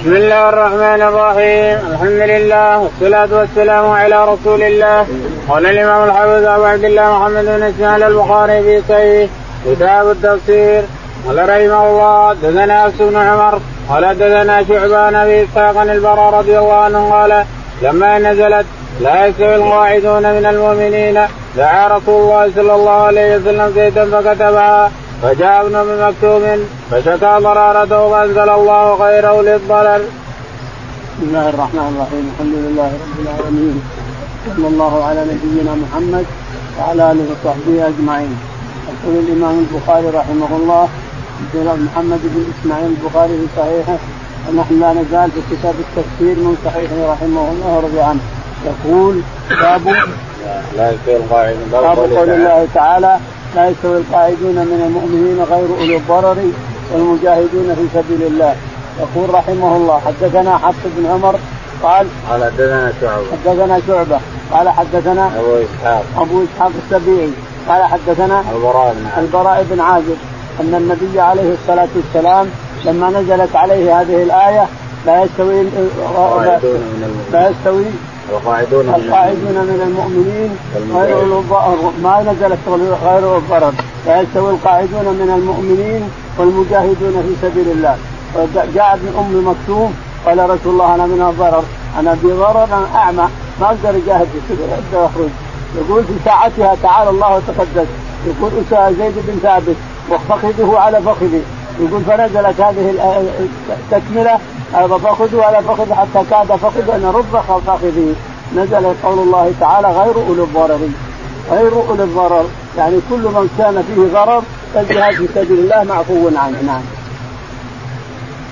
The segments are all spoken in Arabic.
بسم الله الرحمن الرحيم الحمد لله والصلاة والسلام على رسول الله قال الإمام الحافظ أبو عبد الله محمد بن إسماعيل البخاري في صحيح كتاب التفسير قال رحمه الله دثنا أنس بن عمر قال دثنا شعبان أبي إسحاق البراء رضي الله عنه قال لما نزلت لا يستوي القاعدون من المؤمنين دعا رسول الله صلى الله عليه وسلم زيدا فكتبها فجاء ابن ام مكتوم فشكى ضرارته فأنزل الله خيره للضرر. بسم الله الرحمن الرحيم الحمد لله رب العالمين صلى الله على نبينا محمد وعلى آله وصحبه أجمعين. يقول الإمام البخاري رحمه الله محمد بن إسماعيل البخاري في صحيحه ونحن لا نزال في كتاب التفسير من صحيحه رحمه الله ورضي عنه يقول باب باب قول الله تعالى لا يستوي القاعدون من المؤمنين غير أولي الضرر والمجاهدون في سبيل الله. يقول رحمه الله حدثنا حفص بن عمر قال قال حدثنا شعبة. حدثنا شعبة. قال حدثنا أبو إسحاق. أبو إسحاق السبيعي. قال حدثنا البراء بن عازب. البراء بن عازب أن النبي عليه الصلاة والسلام لما نزلت عليه هذه الآية لا يستوي لا يستوي القاعدون القاعدون من المؤمنين. غير ما نزلت غير الضرر. لا يستوي القاعدون من المؤمنين والمجاهدون في سبيل الله. جاء ابن أم مكتوم قال رسول الله أنا من الضرر. أنا بضرر أنا أعمى. ما أقدر أجاهد. في سبيل الله اخرج يقول في ساعتها تعالى الله وتقدس. يقول زيد بن ثابت. وفخذه على فخذي يقول فنزلت هذه التكملة فخذوا على فخذ حتى كاد فخذ أن رب فخذه نزل قول الله تعالى غير أولي الضرر. غير أولي الضرر. يعني كل من كان فيه ضرر فالجهاد في سبيل الله معفو عنه. نعم.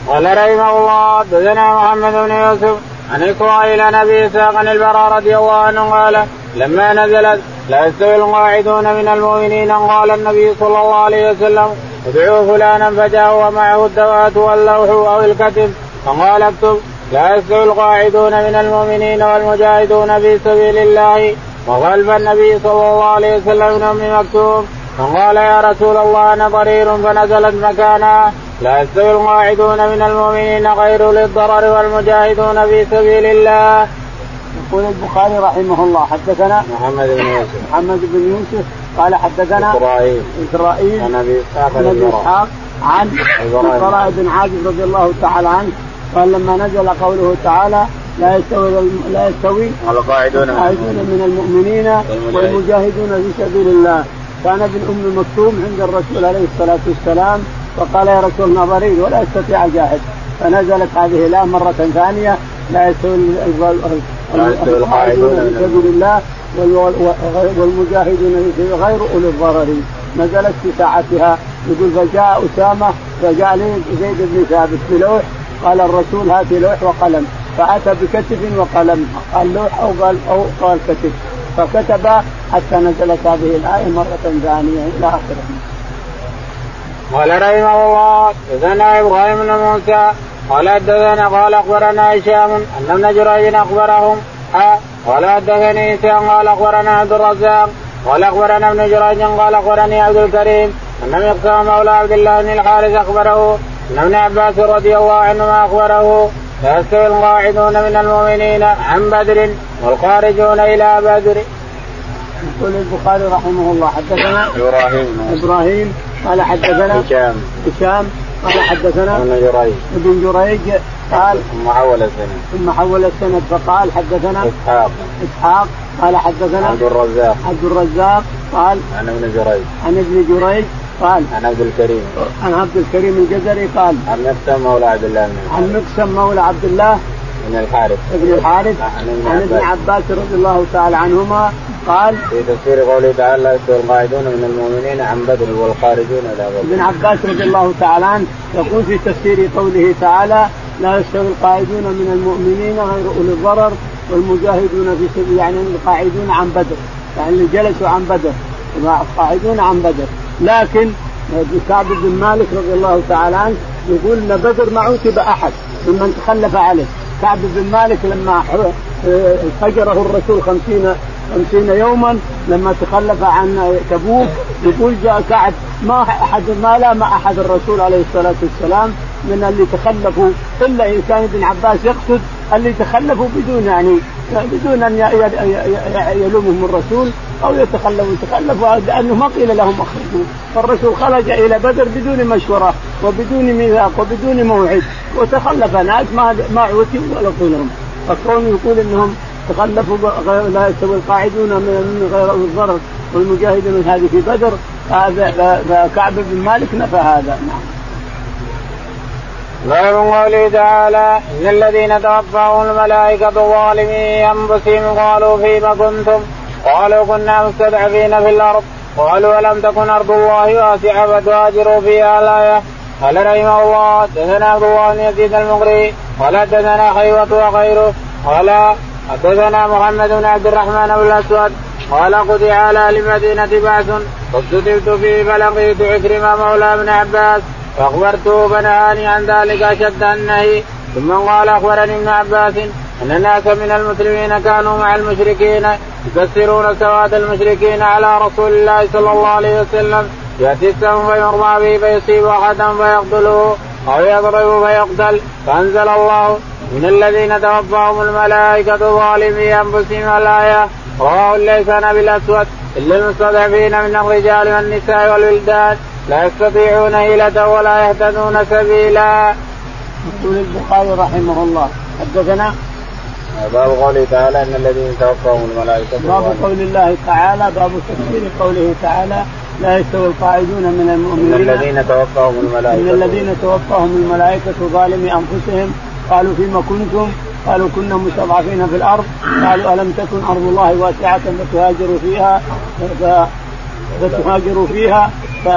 قال رحمه الله دثنا محمد بن يوسف عن إسرائيل عن أبي إسحاق البراء رضي الله عنه قال لما نزلت لا يستوي القاعدون من المؤمنين قال النبي صلى الله عليه وسلم ادعوا فلانا فجاء ومعه الدوات واللوح أو الكتب فقال اكتب لا يستوي القاعدون من المؤمنين والمجاهدون في سبيل الله. وغلب النبي صلى الله عليه وسلم من ام مكتوم. فقال يا رسول الله أنا ضرير فنزلت مكانا. لا يستوي القاعدون من المؤمنين غير للضرر والمجاهدون في سبيل الله. يقول البخاري رحمه الله حدثنا محمد بن يوسف. محمد بن يوسف قال حدثنا اسرائيل اسرائيل عن أبي إسحاق عن أبي إسحاق عن البراء بن عازب رضي الله تعالى عنه قال لما نزل قوله تعالى لا يستوي لا يستوي القاعدون من المؤمنين والمجاهدون. في سبيل الله. كان ابن أم مكتوم عند الرسول عليه الصلاة والسلام فقال يا رسول الله ولا استطيع اجاهد فنزلت هذه الآية مرة ثانية. لا يستوي القاعدون في سبيل الله والمجاهدون غير أولي الضرر. نزلت في ساعتها. يقول فجاء أسامة فجاء لي زيد بن ثابت بلوح قال الرسول هات لوح وقلم. فأتى بكتب وقلم قال لوح أو قال أو قال كتب. فكتب حتى نزلت هذه الآية مرة ثانية إلى آخره. قال رحمه الله حدثنا إبراهيم بن موسى. قال حدثنا قال أخبرنا هشام أن ابن جريج أخبرهم. قال حدثني هشام قال أخبرنا عبد الرزاق. قال أخبرنا ابن جريج قال أخبرني عبد الكريم. أن مقسم مولى عبد الله بن الحارث أخبره. ان ابن عباس رضي الله عنهما أخبره لا يستوي القاعدون من المؤمنين عن بدر والخارجون إلى بدر. يقول البخاري رحمه الله حدثنا إبراهيم. إبراهيم قال حدثنا هشام. هشام قال حدثنا ابن جريج. ابن جريج قال ثم حول السند. ثم حول السند فقال حدثنا إسحاق. إسحاق قال حدثنا عبد الرزاق. عبد الرزاق قال عن ابن جريج. عن ابن جريج قال. عن عبد الكريم. عن عبد الكريم الجزري قال. عن مقسم مولى عبد الله بن عن مقسم مولى عبد الله بن الحارث. ابن الحارث. عن ابن عباس. رضي الله تعالى عنهما قال. في تفسير قوله تعالى لا يستوي القاعدون من المؤمنين عن بدر والخارجون إلى بدر. ابن عباس رضي الله تعالى عنه يقول في تفسير قوله تعالى لا يستوي القاعدون من المؤمنين غير أولي الضرر والمجاهدون في سبيل يعني القاعدون عن بدر. يعني اللي جلسوا عن بدر. القاعدون عن بدر. لكن كعب بن مالك رضي الله تعالى عنه يقول إن بدر ما عوتب أحد ممن تخلف عليه. كعب بن مالك لما هجره الرسول خمسين خمسين يوما لما تخلف عن تبوك يقول جاء كعب ما احد ما لام أحد الرسول عليه الصلاة والسلام من اللي تخلفوا إلا إن كان ابن عباس يقصد اللي تخلفوا بدون يعني بدون أن يلومهم الرسول أو يتخلفوا. تخلفوا لأنه ما قيل لهم أخرجوا. فالرسول خرج إلى بدر بدون مشورة وبدون ميثاق وبدون موعد. وتخلف ناس ما ما عوتوا ولا طولهم فكون يقول إنهم تخلفوا لا يستوي القاعدون من غير الضرر والمجاهدون هذه في بدر فكعب بن مالك نفى هذا. نعم. باب قوله تعالى إن الذين توفاهم الملائكة ظالمي أنفسهم قالوا فيما كنتم؟ قالوا كنا مستضعفين في الأرض. قالوا ولم تكن أرض الله واسعة فتهاجروا فيها الآية؟ قال رحمه الله حدثنا عبد الله بن يزيد المقري. قال حدثنا خيوة وغيره. قال حدثنا محمد بن عبد الرحمن بن الأسود. قال قضي على المدينة بعث فاستتبت فيه فلقيت عكرمة مولى ابن عباس. فاخبرته فنهاني عن ذلك أشد النهي. ثم قال أخبرني ابن عباس أن الناس من المسلمين كانوا مع المشركين يكسرون سواد المشركين على رسول الله صلى الله عليه وسلم. يأتي السهم فيرمى به فيصيب أحدا فيقتله أو يضرب فيقتل. فأنزل الله. من الذين توفاهم الملائكة ظالمي أنفسهم الآية. رواه ليس بالأسود. إلا المستضعفين من الرجال والنساء والولدان. لا يستطيعون هيلة ولا يهتدون سبيلا. يقول البخاري رحمه الله. حدثنا باب قوله تعالى إن الذين توفاهم الملائكة باب قول الله تعالى باب تفسير قوله تعالى لا يستوي القاعدون من المؤمنين إن الذين توفاهم الملائكة إن الذين توفاهم الملائكة ظالمي أنفسهم. قالوا فيما كنتم؟ قالوا كنا مستضعفين في الأرض. قالوا ألم تكن أرض الله واسعة فتهاجروا فيها؟ فتهاجروا فيها. ف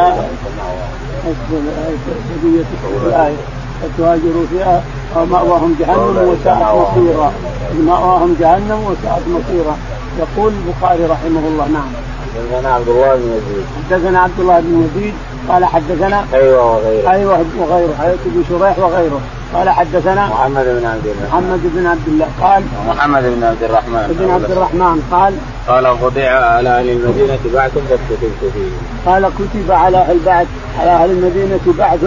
فتهاجروا فيها مأواهم جهنم وساءت مصيرا. مأواهم جهنم وساءت مصيرا. يقول البخاري رحمه الله نعم. حدثنا عبد الله بن يزيد. حدثنا عبد الله بن يزيد قال حدثنا أيوه وغيره. أيوه وغيره. حياة بن شريح وغيره. قال حدثنا محمد بن عبد الله. محمد بن عبد الله قال محمد بن عبد الرحمن. بن عبد الرحمن قال قال قطع على أهل المدينة بعث فاكتتبت فيه. قال كتب على أهل بعث على أهل المدينة بعث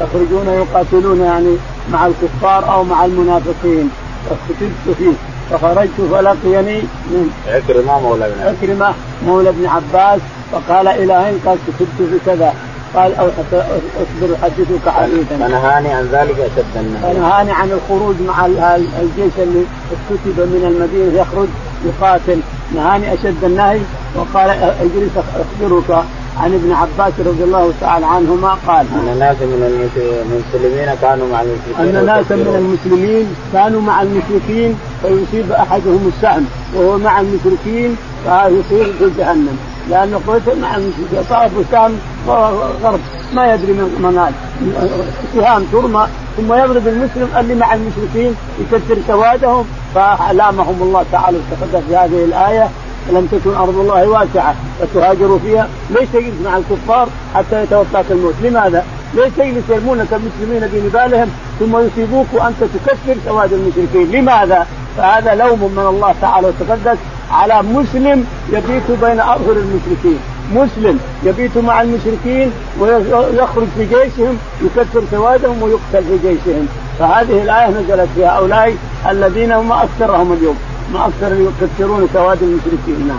يخرجون يقاتلون يعني مع الكفار أو مع المنافقين. فاكتتبت فيه. فخرجت فلقيني من عكرمة مولى ابن عباس. عكرمة مولى ابن عباس فقال إلى اين قال كتبت بكذا قال أو اصبر احدثك حديثا فنهاني عن ذلك أشد النهي. فنهاني عن الخروج مع الجيش اللي كتب من المدينة يخرج يقاتل. نهاني أشد النهي. وقال اجلس أخبرك عن ابن عباس رضي الله تعالى عنهما. قال أن ناس من المسلمين كانوا مع المشركين. أن ناسا من المسلمين كانوا مع المشركين فيصيب أحدهم السهم وهو مع المشركين فيصير في جهنم. لأنه قتل مع المشركين صاروا سهم غرب ما يدري من منال سهام ترمى ثم يضرب المسلم اللي مع المشركين يكسر سوادهم فألامهم الله تعالى استفاد في هذه الآية لم تكن أرض الله واسعة فتهاجروا فيها، ليش تجلس مع الكفار حتى يتوفاك الموت؟ لماذا؟ ليش تجلس يرمونك المسلمين بنبالهم ثم يصيبوك وأنت تكفر سواد المشركين؟ لماذا؟ فهذا لوم من الله تعالى وتقدس على مسلم يبيت بين أظهر المشركين، مسلم يبيت مع المشركين ويخرج في جيشهم يكثر سوادهم ويقتل في جيشهم، فهذه الآية نزلت فيها. هؤلاء الذين هم أكثرهم اليوم، ما أكثر يكثرون سواد المشركين. نعم.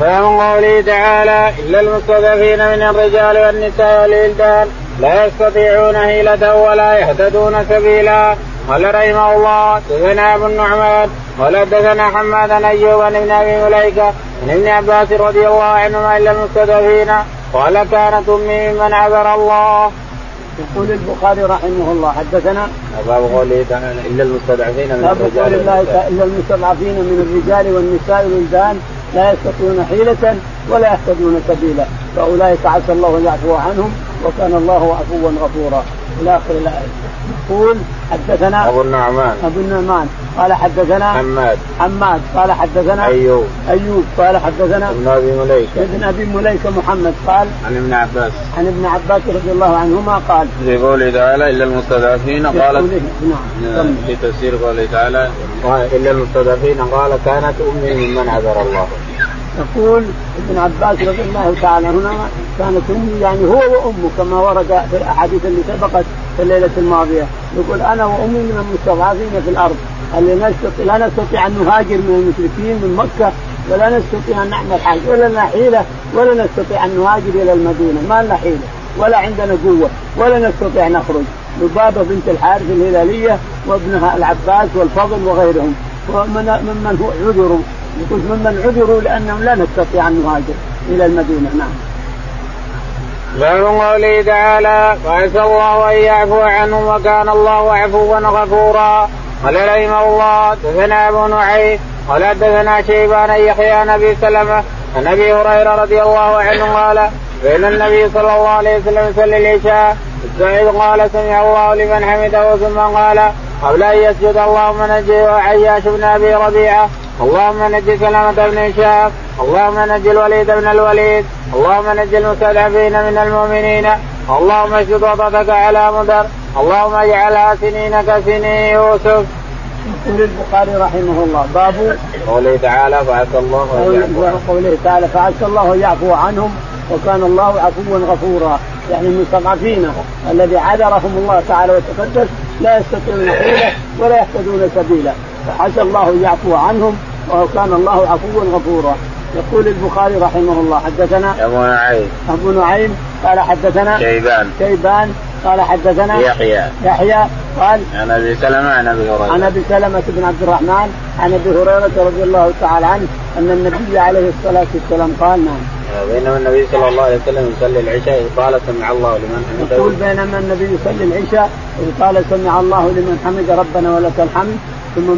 باب قوله تعالى إلا المستضعفين من الرجال والنساء والولدان لا يستطيعون حيلة ولا يهتدون سبيلا. قال رحمه الله دثنا أبو النعمان قال دثنا حماد أيوب عن ابن أبي مليكة عن ابن عباس رضي الله عنهما الا المستضعفين قال كانت أمي ممن عبر الله. يقول البخاري رحمه الله حدثنا باب قوله تعالى إلا المستضعفين من الرجال الله. إلا المستضعفين من الرجال والنساء والولدان لا يستطيعون حيلة ولا يهتدون سبيلا. فأولئك عسى الله ان يعفو عنهم وكان الله عفوا غفورا. إلى آخر الآية. يقول حدثنا أبو النعمان. أبو النعمان. قال حدثنا حماد. حماد. قال حدثنا أيوب. أيوب. قال حدثنا ابن أبي مليكة. ابن أبي مليكة محمد. قال عن ابن عباس. عن ابن عباس رضي الله عنهما قال في قوله تعالى إلا المستضعفين قالت يقوله- نعم. كمل. في تفسير قوله تعالى إلا المستضعفين قال كانت أمي ممن عذر الله. يقول ابن عباس رضي الله تعالى هنا كانت أمي يعني هو وأمه كما ورد في الأحاديث اللي سبقت في الليلة الماضية. يقول أنا وأمي من المستضعفين في الأرض اللي نستطيع لا نستطيع أن نهاجر من المشركين من مكة ولا نستطيع أن نعمل حاجة ولا لنا حيله ولا نستطيع أن نهاجر إلى المدينة ما لنا حيلة ولا عندنا قوة ولا نستطيع نخرج. لبابه بنت الحارث الهلالية وابنها العباس والفضل وغيرهم. ومن ممن هو عذروا يقول ممن عذروا لأنهم لا نستطيع أن نهاجر إلى المدينة. نعم. باب قوله تعالى وعسى الله أن يعفو عنهم وكان الله عفوا غفورا قال رحمه الله دثنا أبو نعيم قال دثنا شيبان يحيى نبي سلمة عن أبي هريرة رضي الله عنه قال بين النبي صلى الله عليه وسلم يصلي العشاء السعيد قال سمع الله لمن حمده ثم قال قبل أن يسجد اللهم نجي وعياش بن أبي ربيعة اللهم نجي سلامة بن هشام اللهم نجي الوليد بن الوليد اللهم نجي المستضعفين من المؤمنين اللهم اشد وطأتك على مدر اللهم اجعلها سنين كسنين يوسف. يقول البخاري رحمه الله باب قوله تعالى فعسى الله قوله تعالى فعسى الله يعفو عنهم وكان الله عفوا غفورا. يعني المستضعفين الذي عذرهم الله تعالى وتقدس لا يستطيعون حيلة ولا يهتدون سبيلا. فعسى الله يعفو عنهم وكان الله عفوا غفورا. يقول البخاري رحمه الله حدثنا أبو نعيم. أبو نعيم قال حدثنا شيبان. شيبان قال حدثنا يحيى. يحيى قال عن أبي سلمة عن أبي هريرة. عن أبي سلمة بن عبد الرحمن عن أبي هريرة رضي الله تعالى عنه أن النبي عليه الصلاة والسلام قال نعم. بينما النبي صلى الله عليه وسلم يصلي العشاء قال سمع الله لمن حمده. يقول بينما النبي يصلي العشاء إذ قال سمع الله لمن حمد ربنا ولك الحمد. ثم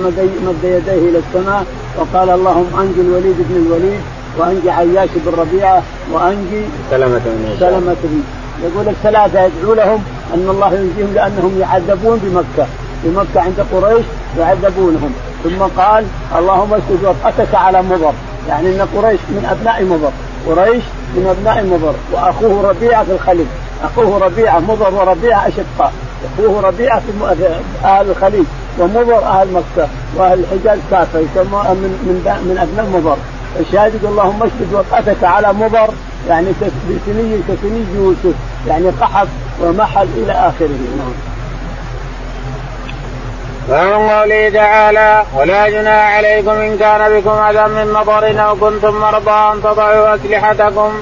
مد يديه إلى السماء وقال اللهم أنجي الوليد بن الوليد وأنجي عياش بن ربيعة وأنجي سلمة بن سلمة بن يقول الثلاثه يدعو لهم أن الله ينجيهم لأنهم يعذبون بمكة. بمكة عند قريش يعذبونهم. ثم قال اللهم اسجد وطأتك على مضر. يعني إن قريش من أبناء مضر. قريش من أبناء مضر. وأخوه ربيعة في الخليج أخوه ربيعة مضر وربيعة أشقاء. أخوه ربيعة في أهل الخليج ومضر أهل مكة وأهل الحجاز كافه يسموها من من من ابناء مضر الشاهد اللهم اشدد وقتك على مضر يعني بسني كسني يوسف يعني قحط ومحل إلى آخره. نعم. ومن قوله تعالى ولا جناح عليكم إن كان بكم أذى من مطر أو كنتم مرضى أن تضعوا أسلحتكم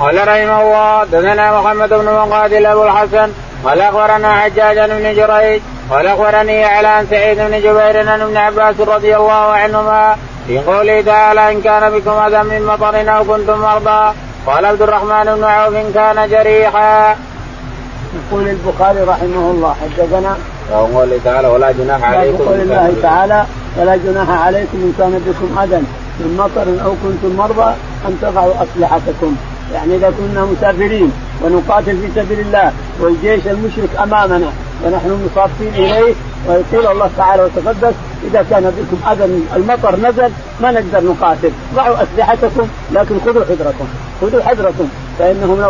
قال رحمه الله دثنا محمد بن مقاتل أبو الحسن قال أخبرنا حجاج بن جريج قال أخبرني على سعيد بن جبير عن ابن عباس رضي الله عنهما في قوله تعالى إن كان بكم أذى من مطر أو كنتم مرضى. قال عبد الرحمن بن عوف كان جريحا. يقول البخاري رحمه الله حدثنا وقوله تعالى ولا جناح عليكم قول الله تعالى ولا جناح عليكم إن كان بكم أذى من مطر أو كنتم مرضى أن تضعوا أسلحتكم. يعني إذا كنا مسافرين ونقاتل في سبيل الله والجيش المشرك أمامنا ونحن مصافين إليه ويقول الله تعالى وتقدس إذا كان بكم أذى المطر نزل ما نقدر نقاتل. ضعوا أسلحتكم لكن خذوا حذركم. خذوا حذركم. فإنهم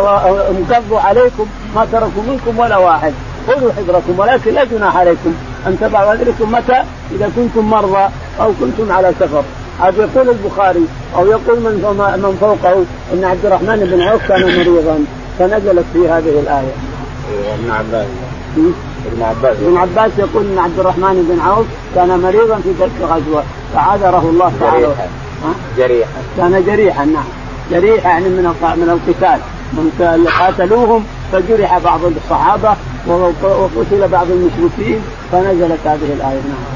انقضوا عليكم ما تركوا منكم ولا واحد. خذوا حذركم ولكن لا جناح عليكم. أن تضعوا حذركم متى؟ إذا كنتم مرضى أو كنتم على سفر. هذا يقول البخاري أو يقول من من فوقه إن عبد الرحمن بن عوف كان مريضا. فنزلت في هذه الآية. ابن عباس. ابن عباس. ابن عباس يقول إن عبد الرحمن بن عوف كان مريضا في تلك الغزوه فعذره الله تعالى. جريحا. كان جريحا نعم. جريحا يعني من من القتال. من قاتلوهم فجرح بعض الصحابة وقتل بعض المشركين فنزلت هذه الآية. نعم.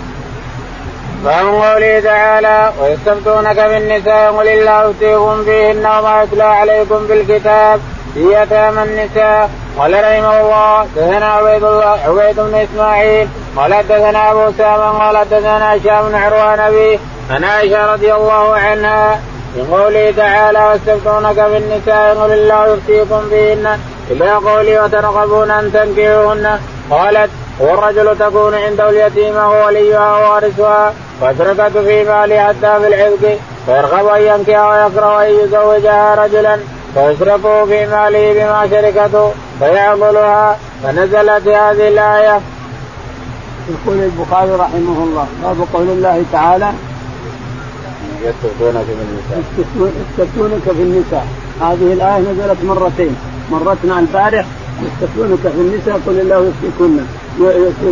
باب قوله تعالى ويستفتونك بالنساء قل الله يفتيكم فيهن وما يتلى عليكم بالكتاب في يتامى النساء. قال رحمه الله دثنا عبيد الله عبيد بن إسماعيل قال دثنا أبو سامة قال دثنا هشام بن عروان ابي عن عائشة رضي الله عنها من قوله تعالى واستفتونك بالنساء قل الله يفتيكم فيهن إلى قوله وترغبون أن تنكحوهن قالت والرجل تكون عنده اليتيمة وليها وارثها فاشركت في ماله حتى في العتق فيرغب أن ينكح ويكره أن يزوجها رجلا فيشركه في ماله بما شركته فيعقلها فنزلت هذه الآية. يقول البخاري رحمه الله باب قول الله تعالى يستفتونك في النساء. يستفتونك في النساء. هذه الآية نزلت مرتين. مرتنا البارح يستفتونك في النساء قل الله يفتيكن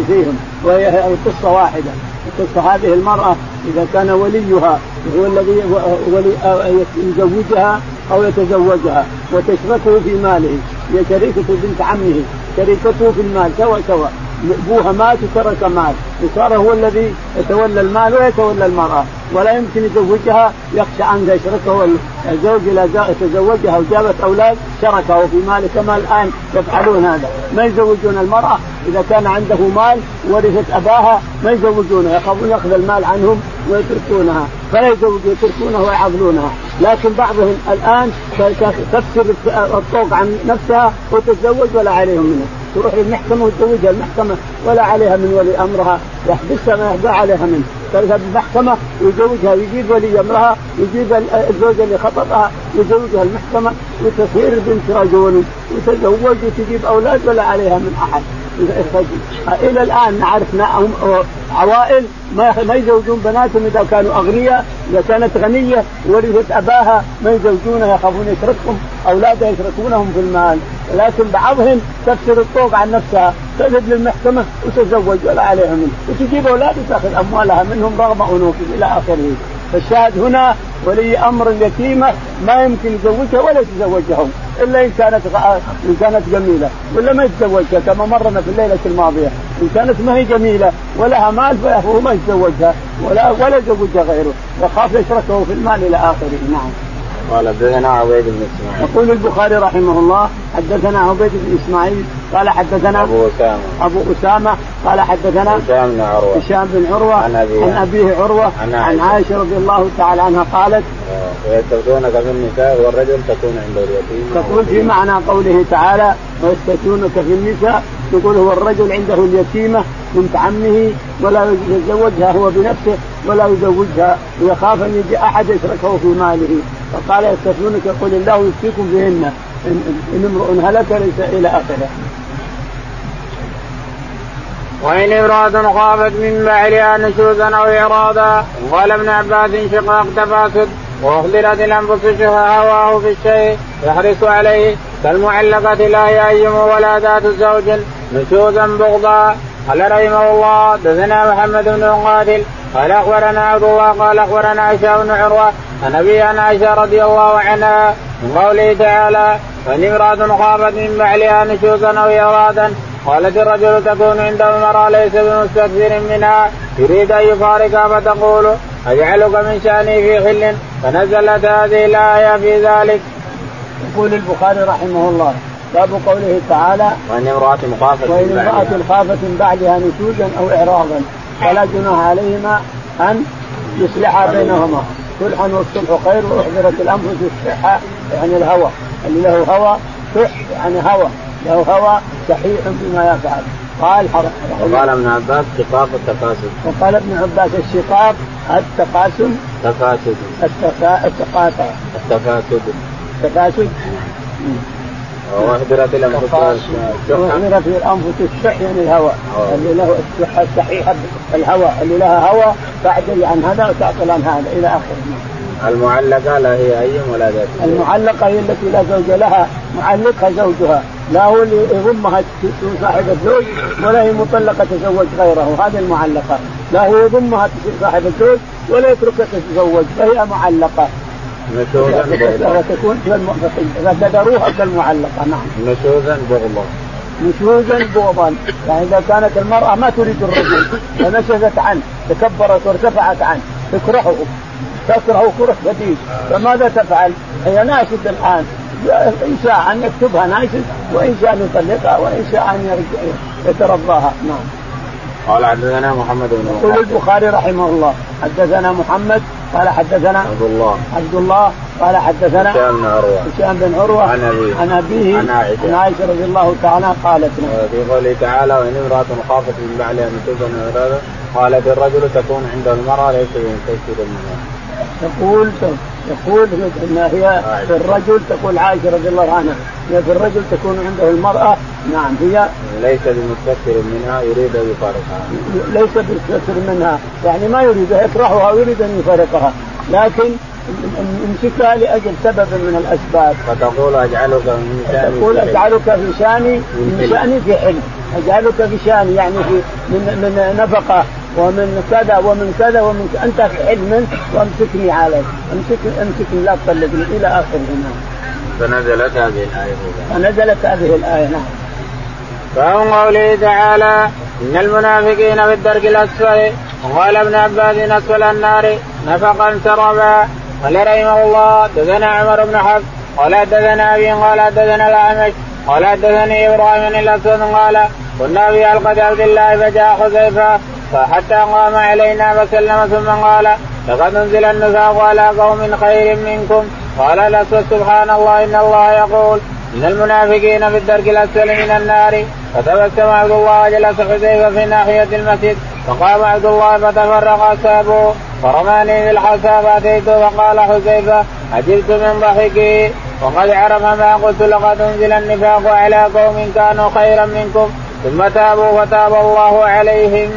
فيهم وهي القصة واحدة. القصة هذه المرأة إذا كان وليها هو الذي ولي يزوجها أو يتزوجها وتشركه في ماله. هي شريكة بنت عمه شريكته في المال سوا سوا أبوها مات وترك مال. وصار هو الذي يتولى المال ويتولى المرأة. ولا يمكن يزوجها يخشى أن يشركه الزوج اذا تزوجها وجابت أولاد شركه في ماله كما الآن يفعلون هذا. ما يزوجون المرأة؟ إذا كان عنده مال ورثت أباها ما يزوجونها يخافون يأخذ المال عنهم ويتركونها. فلا يزوجون يتركونها ويعضلونها. لكن بعضهم الآن تكسر الطوق عن نفسها وتتزوج ولا عليهم منه. تروح للمحكمة وتزوجها المحكمة ولا عليها من ولي أمرها. يحبسها ما يحبى عليها منه. تذهب المحكمة ويزوجها ويجيب ولي أمرها يجيب الزوجة اللي خطبها يزوجها المحكمة وتصير البنت رجل وتزوج وتجيب أولاد ولا عليها من أحد. إلى الآن نعرف عوائل ما ما يزوجون بناتهم إذا كانوا أغنياء إذا كانت غنية ورثت أباها ما يزوجونها يخافون يتركهم أولادها يتركونهم في المال. لكن بعضهم تكسر الطوق عن نفسها تذهب للمحكمة وتزوج ولا عليها منه. وتجيب أولاد وتأخذ أموالها منهم رغم انوفهم إلى آخره. فالشاهد هنا ولي أمر اليتيمة ما يمكن يزوجها ولا يتزوجهم إلا إن كانت إن كانت جميلة ولا ما يتزوجها كما مرنا في الليلة الماضية إن كانت ما هي جميلة ولها مال فهو ما يتزوجها ولا ولا يزوجها غيره وخاف يشركه في المال إلى آخره. نعم. قال حدثنا عبيد بن إسماعيل. يقول البخاري رحمه الله حدثنا عبيد بن إسماعيل قال حدثنا أبو أسامة. أبو أسامة قال حدثنا هشام بن عروة. هشام بن عروة عن أبيه. عن أبيه عروة عن عن عائشة رضي الله تعالى عنها قالت ويستفتونك في النساء والرجل تكون عنده اليتيم. تقول في معنى قوله تعالى ويستفتونك في النساء يقول هو الرجل عنده اليتيمة بنت عمه ولا يتزوجها هو بنفسه ولا يزوجها ويخاف أن يجي أحد يشركه في ماله. فقال يستفتونك يقول الله يفتيكم بهن إن امرؤ هلك ليس إلى آخره. وإن امرأة خافت من بعلها نشوزا أو إعراضا قال ابن عباس شقاق تفاسد وأخبرت الأنفس هواه في الشيء يحرص عليه كالمعلقة لا يأيم ولا ذات زوج نشوزا بغضا. قال رحمه الله دثنا محمد بن قاتل قال أخبرنا عبد الله قال أخبرنا عائشه بن عروة عن ابي عائشة رضي الله عنها من قوله تعالى وإن امراه خافت من بعلها نشوزا أو ارادا قالت الرجل تكون عنده المرأة ليس بمستكثر منها. يريد أن يفارقها فتقول أجعلك من شأني في خل فنزلت هذه الآية في ذلك. يقول البخاري رحمه الله باب قوله تعالى وإن امرأة خافت وإن امرأة خافت من بعدها نشوزا أو إعراضا فلا جناح عليهما أن يصلحا بينهما. صلحا والصلح خير وأحضرت الأنفس الصحة يعني الهوى اللي له هوى صح يعني هوى. له هوى صحيح بما يفعل. قال وقال ابن عباس شقاق التفاسد وقال ابن عباس الشقاق التقاسم. تفاسد التقاطع. التفاسد التفاسد واحضرت الأنفس واحضرت الأنفس الشح يعني الهوى. اللي له الصحه الصحيحه الهوى. اللي لها هوى تعدل عن هذا وتعطل عن هذا. إلى آخره. المعلقة لا هي أي ولا ذات. المعلقة هي التي لا زوج لها. معلقها زوجها. لا هو اللي يضمها تكون صاحبة زوج ولا هي مطلقة تزوج غيره هذه المعلقة. لا هو يضمها صاحبة زوج ولا يتركها تتزوج فهي معلقة. نشوزا وتكون اذا قدروها كالمعلقه نعم. نشوزا بغضا. نشوزا بغضا. يعني إذا كانت المرأة ما تريد الرجل ونشزت عنه تكبرت وارتفعت عنه تكرهه. تكره كره شديد فماذا تفعل؟ هي ناشد الآن. إن شاء أن يكتبها ناشد وإن شاء أن يطلقها وإن شاء أن يترضاها. نعم. قال حدثنا محمد بن يقول البخاري رحمه الله حدثنا محمد قال حدثنا عبد الله. عبد الله قال حدثنا هشام بن عروة. هشام بن عروة. عن أبيه. عن أبيه. عن عائشة. عن عائشة رضي الله تعالى قالت في قوله تعالى وإن امرأة خافت من بعلها نشوزا قالت الرجل تكون عند المرأة ليس بمستكثر منها تقول يقول إن هي في الرجل تقول عائشة رضي الله عنها. هي في الرجل تكون عنده المرأة نعم هي ليس بمستكثر منها يريد أن يفارقها. ليس بمستكثر منها. يعني ما يريد يكرهها ويريد أن يفارقها. لكن امسكها لأجل سبب من الأسباب. فتقول أجعلك من شاني تقول أجعلك في شاني من شاني في حلم، أجعلك في شاني يعني في من من نفقة. ومن كذا ومن كذا ومن كذا. أنت في حلم وأمسكني عليك، امسكني أمسكني لا تطلقني إلى اخره نعم. فنزلت هذه الآية. فنزلت هذه الآية نعم. فهم قوله تعالى إن المنافقين في الدرك الأسفل وقال ابن عباس أسفل النار نفقا سربا قال رحمه الله دثنا عمر بن حفص قال حدثنا أبي قال حدثنا الأعمش قال حدثني إبراهيم الأسود قال كنا في حلقة عبد الله فجاء حذيفه فحتى قام علينا فسلم ثم قال لقد أنزل النفاق على قوم خير منكم. قال الاسود سبحان الله إن الله يقول إن المنافقين في الدرك الأسفل من النار. فتبسم عبد الله وجلس حذيفة في ناحية المسجد فقام عبد الله فتفرق أصحابه فرماني بالحسى فاتيته فقال حذيفة عجبت من ضحكه وقد عرف ما قلت لقد أنزل النفاق على قوم كانوا خيرا منكم ثم تابوا فتاب الله عليهم.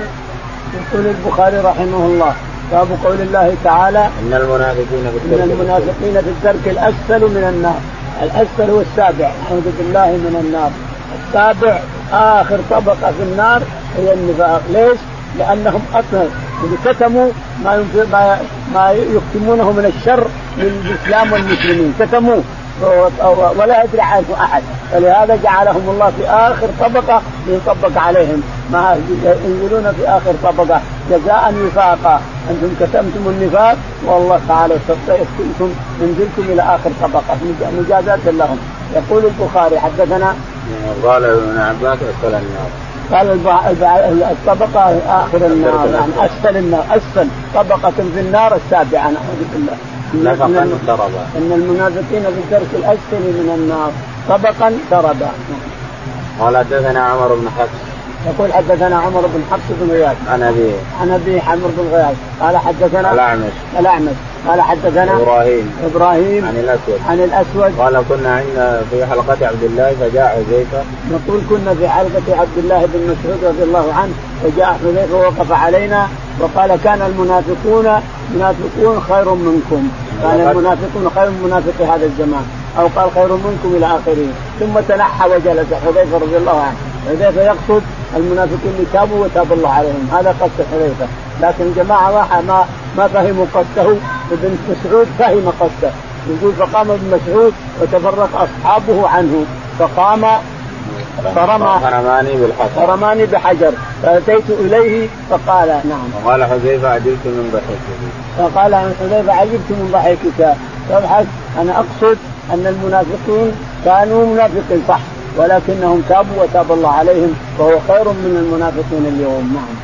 يقول البخاري رحمه الله باب قول الله تعالى إن المنافقين في الدرك ان المنافقين في الدرك الأسفل من النار. الأسفل هو السابع أعوذ بالله من النار. السابع آخر طبقة في النار هي النفاق. ليش؟ لأنهم أصلا كتموا ما ما ما يكتمونه من الشر للإسلام والمسلمين. كتموه ولا يدري عنه أحد. فلهذا جعلهم الله في آخر طبقة ليطبق عليهم. ما ينزلون في آخر طبقة. جزاء وفاقا أنتم كتمتم النفاق؟ والله تعالى يكتمكم ينزلكم إلى آخر طبقة. مجازاه لهم. يقول البخاري حدثنا. قال ابن عباس أسفل النار. قال الطبقة آخر النار. يعني أسفل النار. أسفل طبقة في النار السابعة. نعوذ بالله. نفقا ضربا إن المنافقين في الدرك الأسفل من النار. طبقا ضربا قال حدثنا عمر بن حفص. يقول حدثنا عمر بن حفص بن غياث. عن أبي. عن أبي عمرو بن غياث. قال حدثنا الأعمش. الأعمش. قال حدثنا إبراهيم. إبراهيم عن الأسود. عن الأسود. قال كنا عند في حلقة عبد الله فجاء حذيفة. نقول كنا في حلقة عبد الله بن مسعود رضي الله عنه فجاء حذيفة ووقف علينا وقال كان المنافقون منافقون خير منكم. كان المنافقون خير من منافقي هذا الزمان. أو قال خير منكم إلى آخره. ثم تنحى وجلس حذيفة رضي الله عنه. حذيفه يقصد المنافقين اللي تابوا وتاب الله عليهم؟ هذا قصد حذيفة. لكن جماعة واحد ما ما فهموا قصده. ابن مسعود فهم قصده. يقول فقام ابن مسعود وتفرق أصحابه عنه. فقام فرمى فرماني بالحجر. فرماني بحجر. فأتيت إليه فقال نعم. وقال حذيفة عجبت من ضحكك فقال حذيفة عجبت من ضحكك. فابحث. أنا أقصد أن المنافقين كانوا منافقين صح. ولكنهم تابوا وتاب الله عليهم وهو خير من المنافقين اليوم. نعم.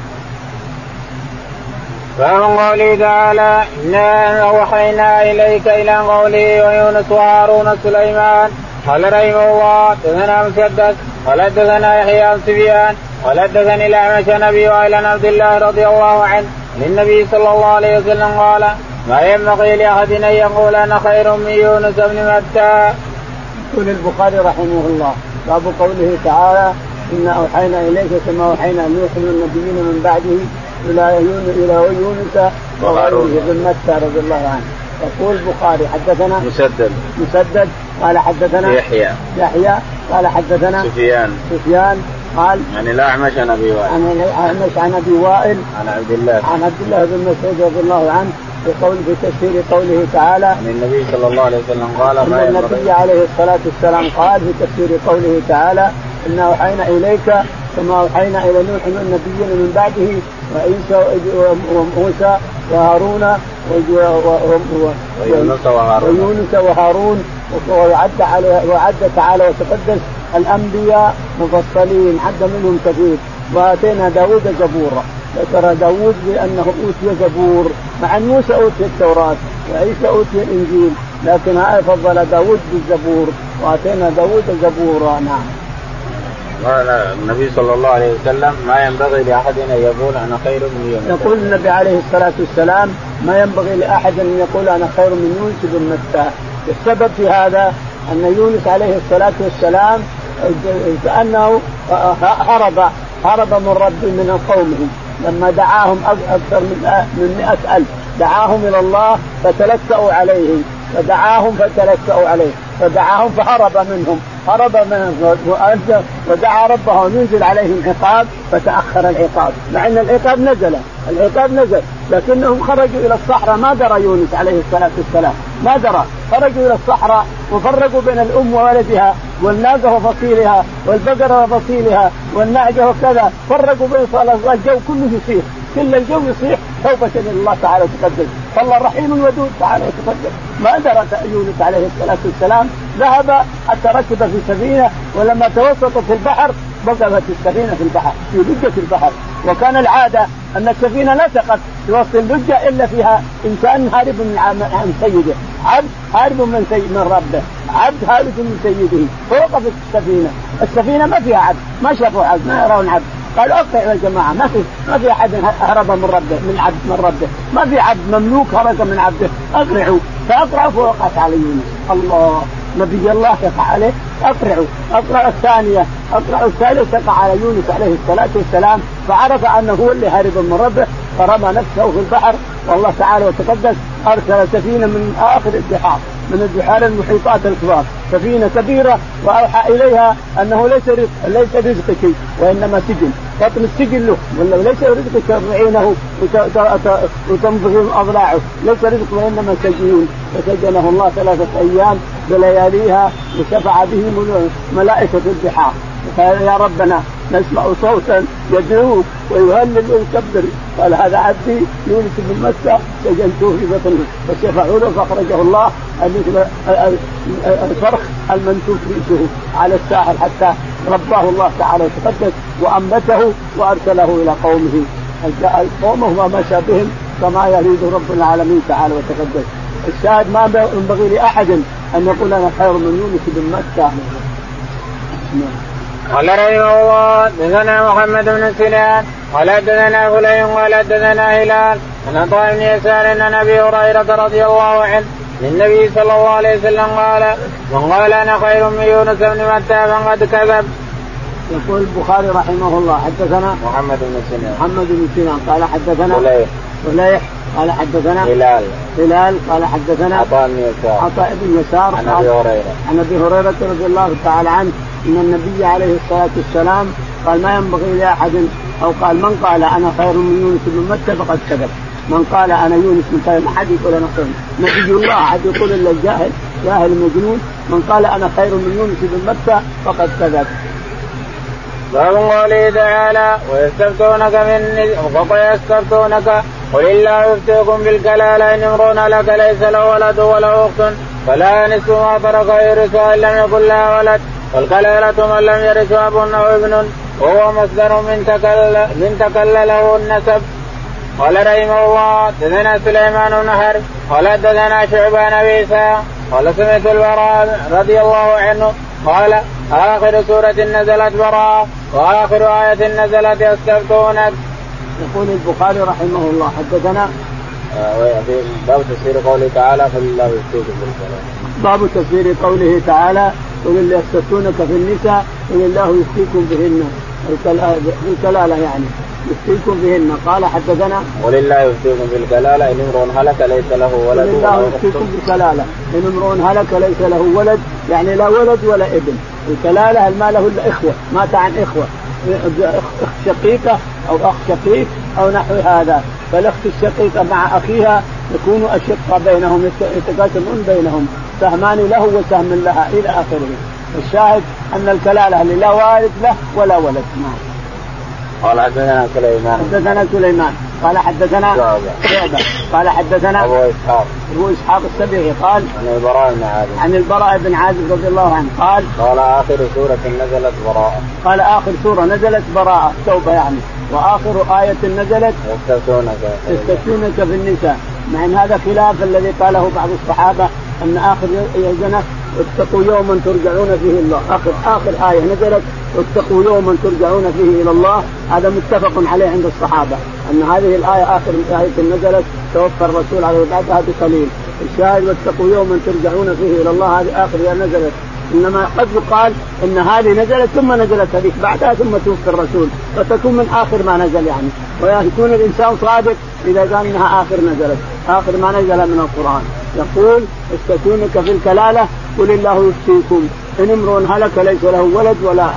فمن قوله تعالى انا أوحينا إليك إلى قوله ويونس وهارون سليمان قال رحمه الله دثنا مسدد قال دثنا يحيى بن سفيان قال دثني الأعمش نبي وائل عبد الله رضي الله عنه للنبي صلى الله عليه وسلم قال ما ينبغي لأحد أن يقول أنا خير من يونس بن متى. يقول البخاري رحمه الله. باب قوله تعالى انا اوحينا اليك كما اوحينا نوح والنبيين من بعده يونس إلى يونس وغيره بن متى رضي الله عنه. يقول البخاري حدثنا مسدد. مسدد. قال حدثنا يحيى. يحيى. قال حدثنا سفيان. سفيان. قال عن الاعمش عن أبي وائل. عن الاعمش عن أبي وائل. عن عبد الله. عن عبد الله بن مسعود رضي الله عنه. في قول في تفسير قوله تعالى عن النبي صلى الله عليه وسلم قال أن النبي عليه الصلاة والسلام قال في تفسير قوله تعالى إنا أوحينا إليك كما أوحينا إلى نوح والنبيين من بعده وعيسى وموسى وهارون ويونس وهارون. ويونس وهارون وعد على وعد تعالى وتقدس الأنبياء مفصلين حد منهم كثير. وآتينا داوود زبورا. ذكر داوود بأنه أوتي زبور مع أن موسى أوتي التوراة وعيسى أوتي الإنجيل لكن فضل داوود بالزبور واتينا داوود زبورا نعم. قال النبي صلى الله عليه وسلم ما ينبغي لأحد أن يقول أنا خير من يونس يقول النبي عليه الصلاة والسلام ما ينبغي لأحد أن يقول أنا خير من يونس بن متى. السبب في هذا أن يونس عليه الصلاة والسلام كانه هرب هرب من ربه من قومه. لما دعاهم أكثر من من 100 ألف. دعاهم إلى الله فتلكأوا عليه فدعاهم فتلكأوا عليه فدعاهم فهرب منهم. هرب منهم. ودعا ربه أن ينزل عليهم عقاب فتأخر العقاب. مع أن العقاب نزل. العقاب نزل. لكنهم خرجوا إلى الصحراء. ما درى يونس عليه الصلاة والسلام. ما درى. خرجوا إلى الصحراء وفرقوا بين الأم وولدها والناقه وفصيلها والبقره وفصيلها والنعجه وكذا فرقوا بين الجو كله يصيح. كل الجو يصيح. توبة إلى الله تعالى وتقدم. فالله رحيم ودود تعالى وتقدم. ما درى يونس عليه الصلاة والسلام. ذهب حتى ركب في سفينة ولما توسط في البحر وقفت السفينة في البحر في لجة البحر. وكان العادة أن السفينة لا تقف في وسط اللجة إلا فيها إنسان هارب من عن سيده. عبد هارب من سيد من ربه. عبد هارب من سيده. فوقفت السفينة. السفينة ما فيها عبد. ما شافوا عبد ما يرون عبد. قالوا اقطع يا جماعة ما في ما في أحد هرب من ربه من عبد من ربه. ما في عبد مملوك هرب من عبده. أقرعوا. فأقرعوا فوقعت على يونس الله نبي الله يقع عليه. أقرعوا. أقرعوا الثانية. أقرعوا الثالثة تقع على يونس عليه الصلاة والسلام. فعرف أنه هو اللي هارب من ربه. فرمى نفسه في البحر والله تعالى وتقدس أرسل سفينة من آخر البحار من البحار المحيطات الكبار. سفينة كبيرة وأوحى إليها أنه ليس رزق ليس رزقك وإنما سجن. بطن السجن له ولا ليس رزقك ترعينه وتنفذ أضلاعه. ليس رزق وإنما سجين فسجنه الله ثلاثة أيام بلياليها وشفع به ملائكة البحار قال يا ربنا نسمع صوتا يدعوك ويهلل ويكبر. قال هذا عبدي يونس بن مكه سجنته في بطنه فشفعوا له فاخرجه الله. الفرخ المنتوج ريشه على الساحل حتى رباه الله تعالى وتقدس وأنبته وأرسله إلى قومه. قومه وما مشى بهم كما يريد رب العالمين تعالى وتقدس. الشاهد ما ينبغي لأحد أن يقول أنا خير من يونس بن مكه قال رحمه الله دثنا محمد بن سنان قال دثنا فلان قال دثنا هلال عن عطاء بن يسار ان أبي هريرة رضي الله عنه للنبي صلى الله عليه وسلم قال من قال أنا خير من يونس بن متى فقد كذب. يقول البخاري رحمه الله حدثنا محمد بن سنان. محمد بن سنان قال حدثنا فليح. فليح قال حدثنا هلال. هلال قال حدثنا عطاء بن يسار. عطاء بن يسار عن أبي هريرة. عن أبي هريرة رضي الله تعالى عنه إن النبي عليه الصلاة والسلام قال ما ينبغي لأحد أو قال من قال أنا خير من يونس بن متى فقد كذب. من قال أنا يونس بن ما حد يقول أنا خير. نبي الله حد يقول إلا الجاهل جاهل مجنون. من قال أنا خير من يونس بن متى فقد كذب. باب قوله تعالى ويستفتونك من ويستفتونك قل الله يفتيكم بالكلالة إن امرؤ لك ليس له ولد وله أخت فلا نصف ما ترك يرثها إن لم يكن لها ولد. والكلالة من لم يرث أب أو ابن وهو مصدر من تكل من تكلله النسب قال رحمه الله دثنا سليمان بن حرب قال دثنا شعبان عيسى قال سمعت البراء رضي الله عنه قال آخر سورة نزلت براء وآخر آية نزلت يستفتونك. يقول البخاري رحمه الله حدثنا آه باب تفسير قوله تعالى قل الله يفتيكم بالكلام. باب تفسير قوله تعالى قل اللي يستفتونك في النساء قل الله يفتيكم بهن. الكلاله يعني. يفتيكم بهن. قال حدثنا ولله يفتيكم بالكلالة إن امرؤ هلك ليس له ولد ولله يفتيكم بالكلالة. إن امرؤ هلك ليس له ولد يعني لا ولد ولا ابن. الكلالة ما له الا اخوه مات عن إخوة. اخت شقيقة أو أخ شقيق أو نحو هذا. فالأخت الشقيقة مع أخيها يكون أشقة بينهم يتقاسمون بينهم. سهمان له وسهم لها إلى آخره. الشاهد أن الكلالة لا والد له ولا ولد. نعم. قال حدثنا سليمان. حدثنا سليمان. قال حدثنا شعبة. قال حدثنا أبو إسحاق. ابو إسحاق السبيعي. قال عن البراء بن عازب. عن البراء بن عازب رضي الله عنه. قال قال آخر سورة نزلت براءة. قال آخر سورة نزلت براءة. توبة يعني. وآخر آية نزلت يستفتونك. يستفتونك في النساء. مع إن هذا خلاف الذي قاله بعض الصحابة أن آخر يزنه اتقوا يوما ترجعون فيه الله. اخر آخر آية نزلت اتقوا يوما ترجعون فيه إلى الله. هذا متفق عليه عند الصحابة. أن هذه الآية آخر آية نزلت توفى الرسول عليه بعدها بقليل. الشاهد واتقوا يوما ترجعون فيه إلى الله. هذه آخر آية نزلت إنما قد يقال إن هذه نزلت ثم نزلت هذيك بعدها ثم توفي الرسول فتكون من آخر ما نزل يعني. ويكون الإنسان صادق إذا قال إنها آخر نزلت آخر ما نزل من القرآن. يقول استتونك في الكلالة قل الله يفتيكم. إن امرؤ هلك ليس له ولد ولا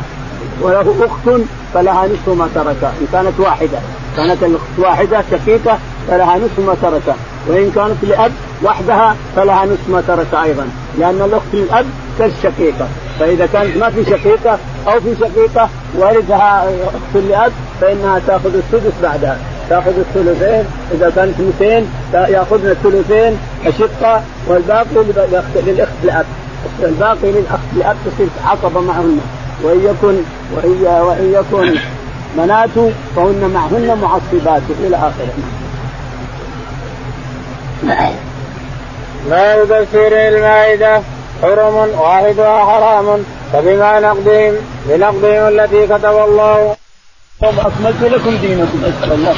وله أخت فلها نصف ما ترك. إن كانت واحدة كانت الأخت واحدة شقيقة فلها نصف ما ترك. وإن كانت لأب وحدها فلها نصف ما ترك أيضا لأن الأخت للأب كالشقيقة. فإذا كانت ما في شقيقة أو في شقيقة ورثها أخت لأب فإنها تأخذ السدس بعدها. تأخذ الثلثين إذا كانت اثنتين يأخذن الثلثين اشقه والباقي للأخت لأب. الباقي للأخت لأب تصير عصبه معهن. وإن يكن وان وإن يكن منات فهن معهن معصبات إلى آخره. ما يبشر المائدة حرم واحدها حرام فبما نقضهم بنقضهم التي كتب الله. أكملت لكم دينكم أسأل الله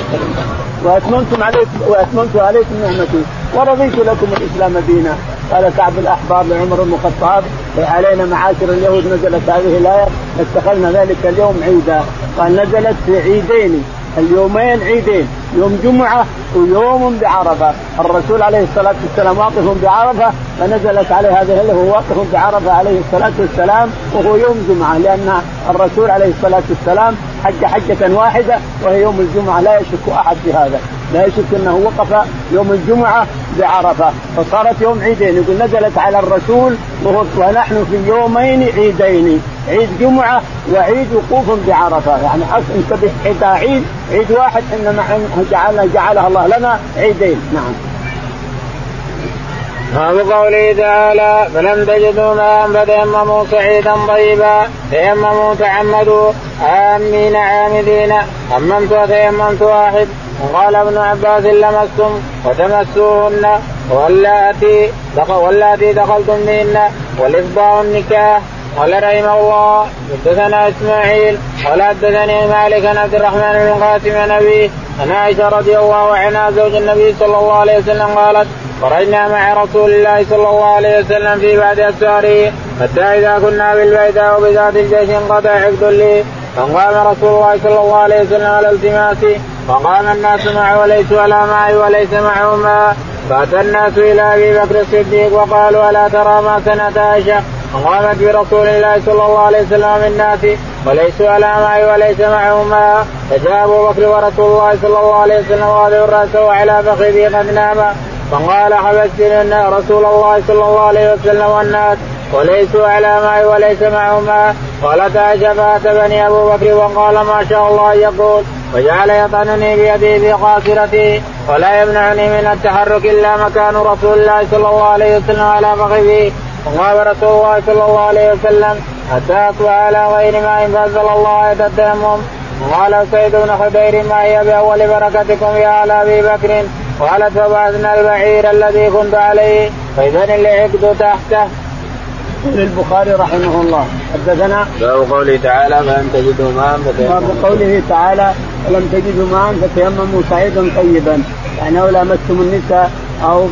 واتممت عليكم وأتممت عليكم نعمتي. ورضيت لكم الإسلام دينا. قال كعب الأحبار لعمر بن الخطاب علينا معاشر اليهود نزلت هذه الآية اتخذنا ذلك اليوم عيدا. قال نزلت في عيدين. اليومين عيدين يوم جمعة ويوم بعرفة. الرسول عليه الصلاة والسلام واقف بعرفة فنزلت عليه هذه اللي هو واقف بعرفة عليه الصلاة والسلام وهو يوم جمعة لأن الرسول عليه الصلاة والسلام حج حجة واحدة وهي يوم الجمعة لا يشك أحد في هذا لا يشك أنه وقف يوم الجمعة بعرفة. فصارت يوم عيدين. يقول نزلت على الرسول ونحن في يومين عيدين. عيد جمعة وعيد وقوف بعرفة. يعني انتبه حتى عيد عيد واحد إنما جعل جعلها الله لنا عيدين. نعم. باب قوله تعالى فلم تجدوا ماء فتيمموا سعيدا طيبا. تيمموا تعمدوا. آمين عامدين أممت وتيممت واحد. وقال ابن عباس لمستم وتمسوهن واللاتي واللاتي دخلتم بهن والإفضاء النكاح. قال رحمه الله حدثنا إسماعيل قال حدثني مالك عن عبد الرحمن بن القاسم عن أبيه عن عائشة رضي الله عنها زوج النبي صلى الله عليه وسلم قالت خرجنا مع رسول الله صلى الله عليه وسلم في بعد أسفاره حتى إذا كنا بالبيداء وبذات الجيش انقطع عقد لي فقام رسول الله صلى الله عليه وسلم على التماسي فقام الناس معه وليسوا على معي وليس معهم ماء فأتى الناس إلى أبي بكر الصديق وقالوا ألا ترى ما سنت عائشة؟ وقامت برسول الله صلى الله عليه وسلم الناس وليسوا على معي وليس معهم ماء فجاء أبو بكر ورسول الله صلى الله عليه وسلم واضع راسه على فخذه قد نام. فقال حبستني رسول الله صلى الله عليه وسلم والناس وليسوا على معي وليس معهم ماء قالت عائشة فاتبني أبو بكر وقال ما شاء الله يقول. وجعل يطعنني بيده في قاصرتي ولا يمنعني من التحرك إلا مكان رسول الله صلى الله عليه وسلم على فخذه وقال رسول الله صلى الله عليه وسلم حتى اصبح على غير ماء فأنزل الله آية التيمم. وقال سيد بن خدير ما هي بأول بركتكم يا آل أبي بكر؟ قالت فبعثنا البعير الذي كنت عليه. فاذا اللي تحته. يقول البخاري رحمه الله. حدثنا باب قوله تعالى فلم تجدوا ماء باب قوله تعالى فلم تجدوا ماء فتيمموا صعيدا طيبا. يعني لو لامستم النساء أو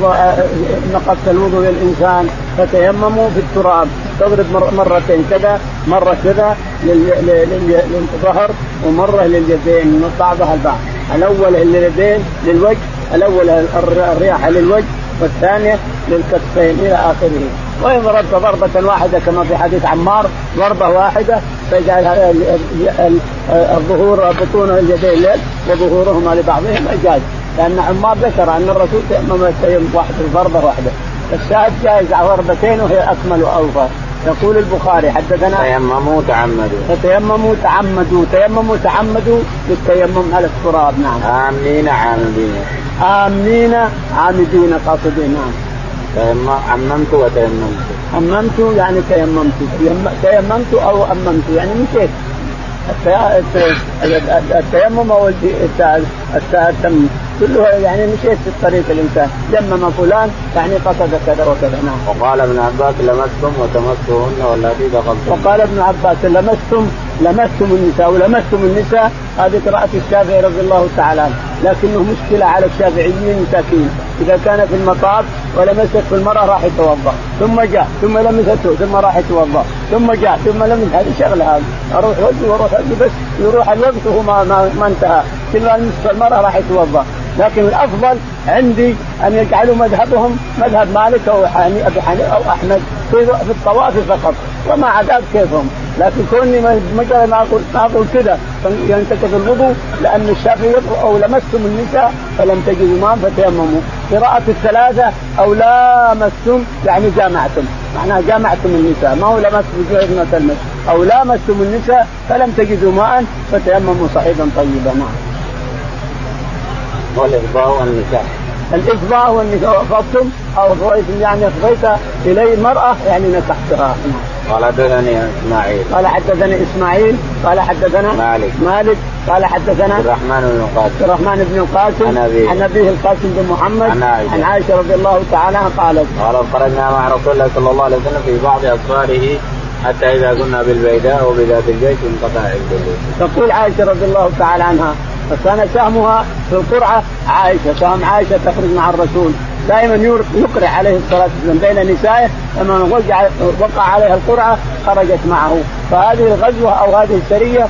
نقصت الوضوء للإنسان فتيمموا في التراب. تضرب مرتين كذا مرة كذا للظهر ومرة لليدين بعضها البعض. الأول لليدين للوجه الأول الرياحه للوجه والثانية للكفين إلى آخره. وإن ضربت ضربة واحدة كما في حديث عمار ضربة واحدة فيجعل الظهور بطون اليدين لك وظهورهما لبعضهم جائز لأن عمار ذكر أن الرسول تيمم واحدة ضربة واحدة. الشاهد جائز ضربتين وهي أكمل وأوفر. يقول البخاري حدثنا تيمموا تعمدوا فتيمموا تعمدوا تيمموا تعمدوا بالتيمم على التراب نعم. آمين عامدين آمين عامدين قاصدين نعم. عممت وتيممت. عممت يعني تيممت. تيممت أو اممت يعني مشيت التيمم أو كلها يعني مشيت في الطريق الإنسان. لمم فلان يعني قصد كذا وكذا. نعم. وقال ابن عباس لمستم وتمسوهن والتي دخلتم. وقال ابن عباس لمستم لمستم النساء ولمستم النساء. هذه قراءة الشافعي رضي الله تعالى عنه. لكنه مشكلة على الشافعيين مساكين إذا كان في المطاف ولمست في المرأة راح يتوضأ ثم جاء ثم لمسته ثم راح يتوضأ ثم جاء ثم لمس هذه شغلة هذه. أروح وجهي وأروح وجهي بس يروح الوقت وهو ما, ما, ما انتهى. كل ما المرأة راح يتوضأ. لكن الأفضل عندي أن يجعلوا مذهبهم مذهب مالك أو أبي حنيفه أو أحمد في الطواف فقط وما عذاب كيفهم. لكن كوني مجرد ما أقول ما أقول كذا ينتكس الوضوء لأن الشافعي أو لمستم النساء فلم تجدوا ماء فتيمموا. قراءة الثلاثة أو لامستم يعني جامعتم. معناها جامعتم النساء. ما هو لمستم ما تلمس أو لامستم النساء فلم تجدوا ماء فتيمموا صعيدا طيبا. نعم. والإفضاء والنكاح الإفضاء والنكاح وقفتم أو يعني أفضيت إلي المرأة يعني نكحتها قال حدثني إسماعيل. قال حدثني إسماعيل قال حدثنا مالك. مالك قال حدثنا عبد الرحمن بن القاسم. عبد الرحمن بن القاسم. عن أبيه. عن أبيه القاسم بن محمد. عن عائشة. عن عائشة رضي الله تعالى عنها قالت قال خرجنا مع رسول الله صلى الله عليه وسلم في بعض أسفاره حتى إذا كنا بالبيداء وبذات الجيش انقطع عبده تقول عائشة رضي الله تعالى عنها فكان سهمها في القرعة عائشة سهم عائشة تخرج مع الرسول. دائما يقرع عليه الصلاة والسلام بين نسائه لما وقع عليها القرعة خرجت معه. فهذه الغزوة أو هذه السريه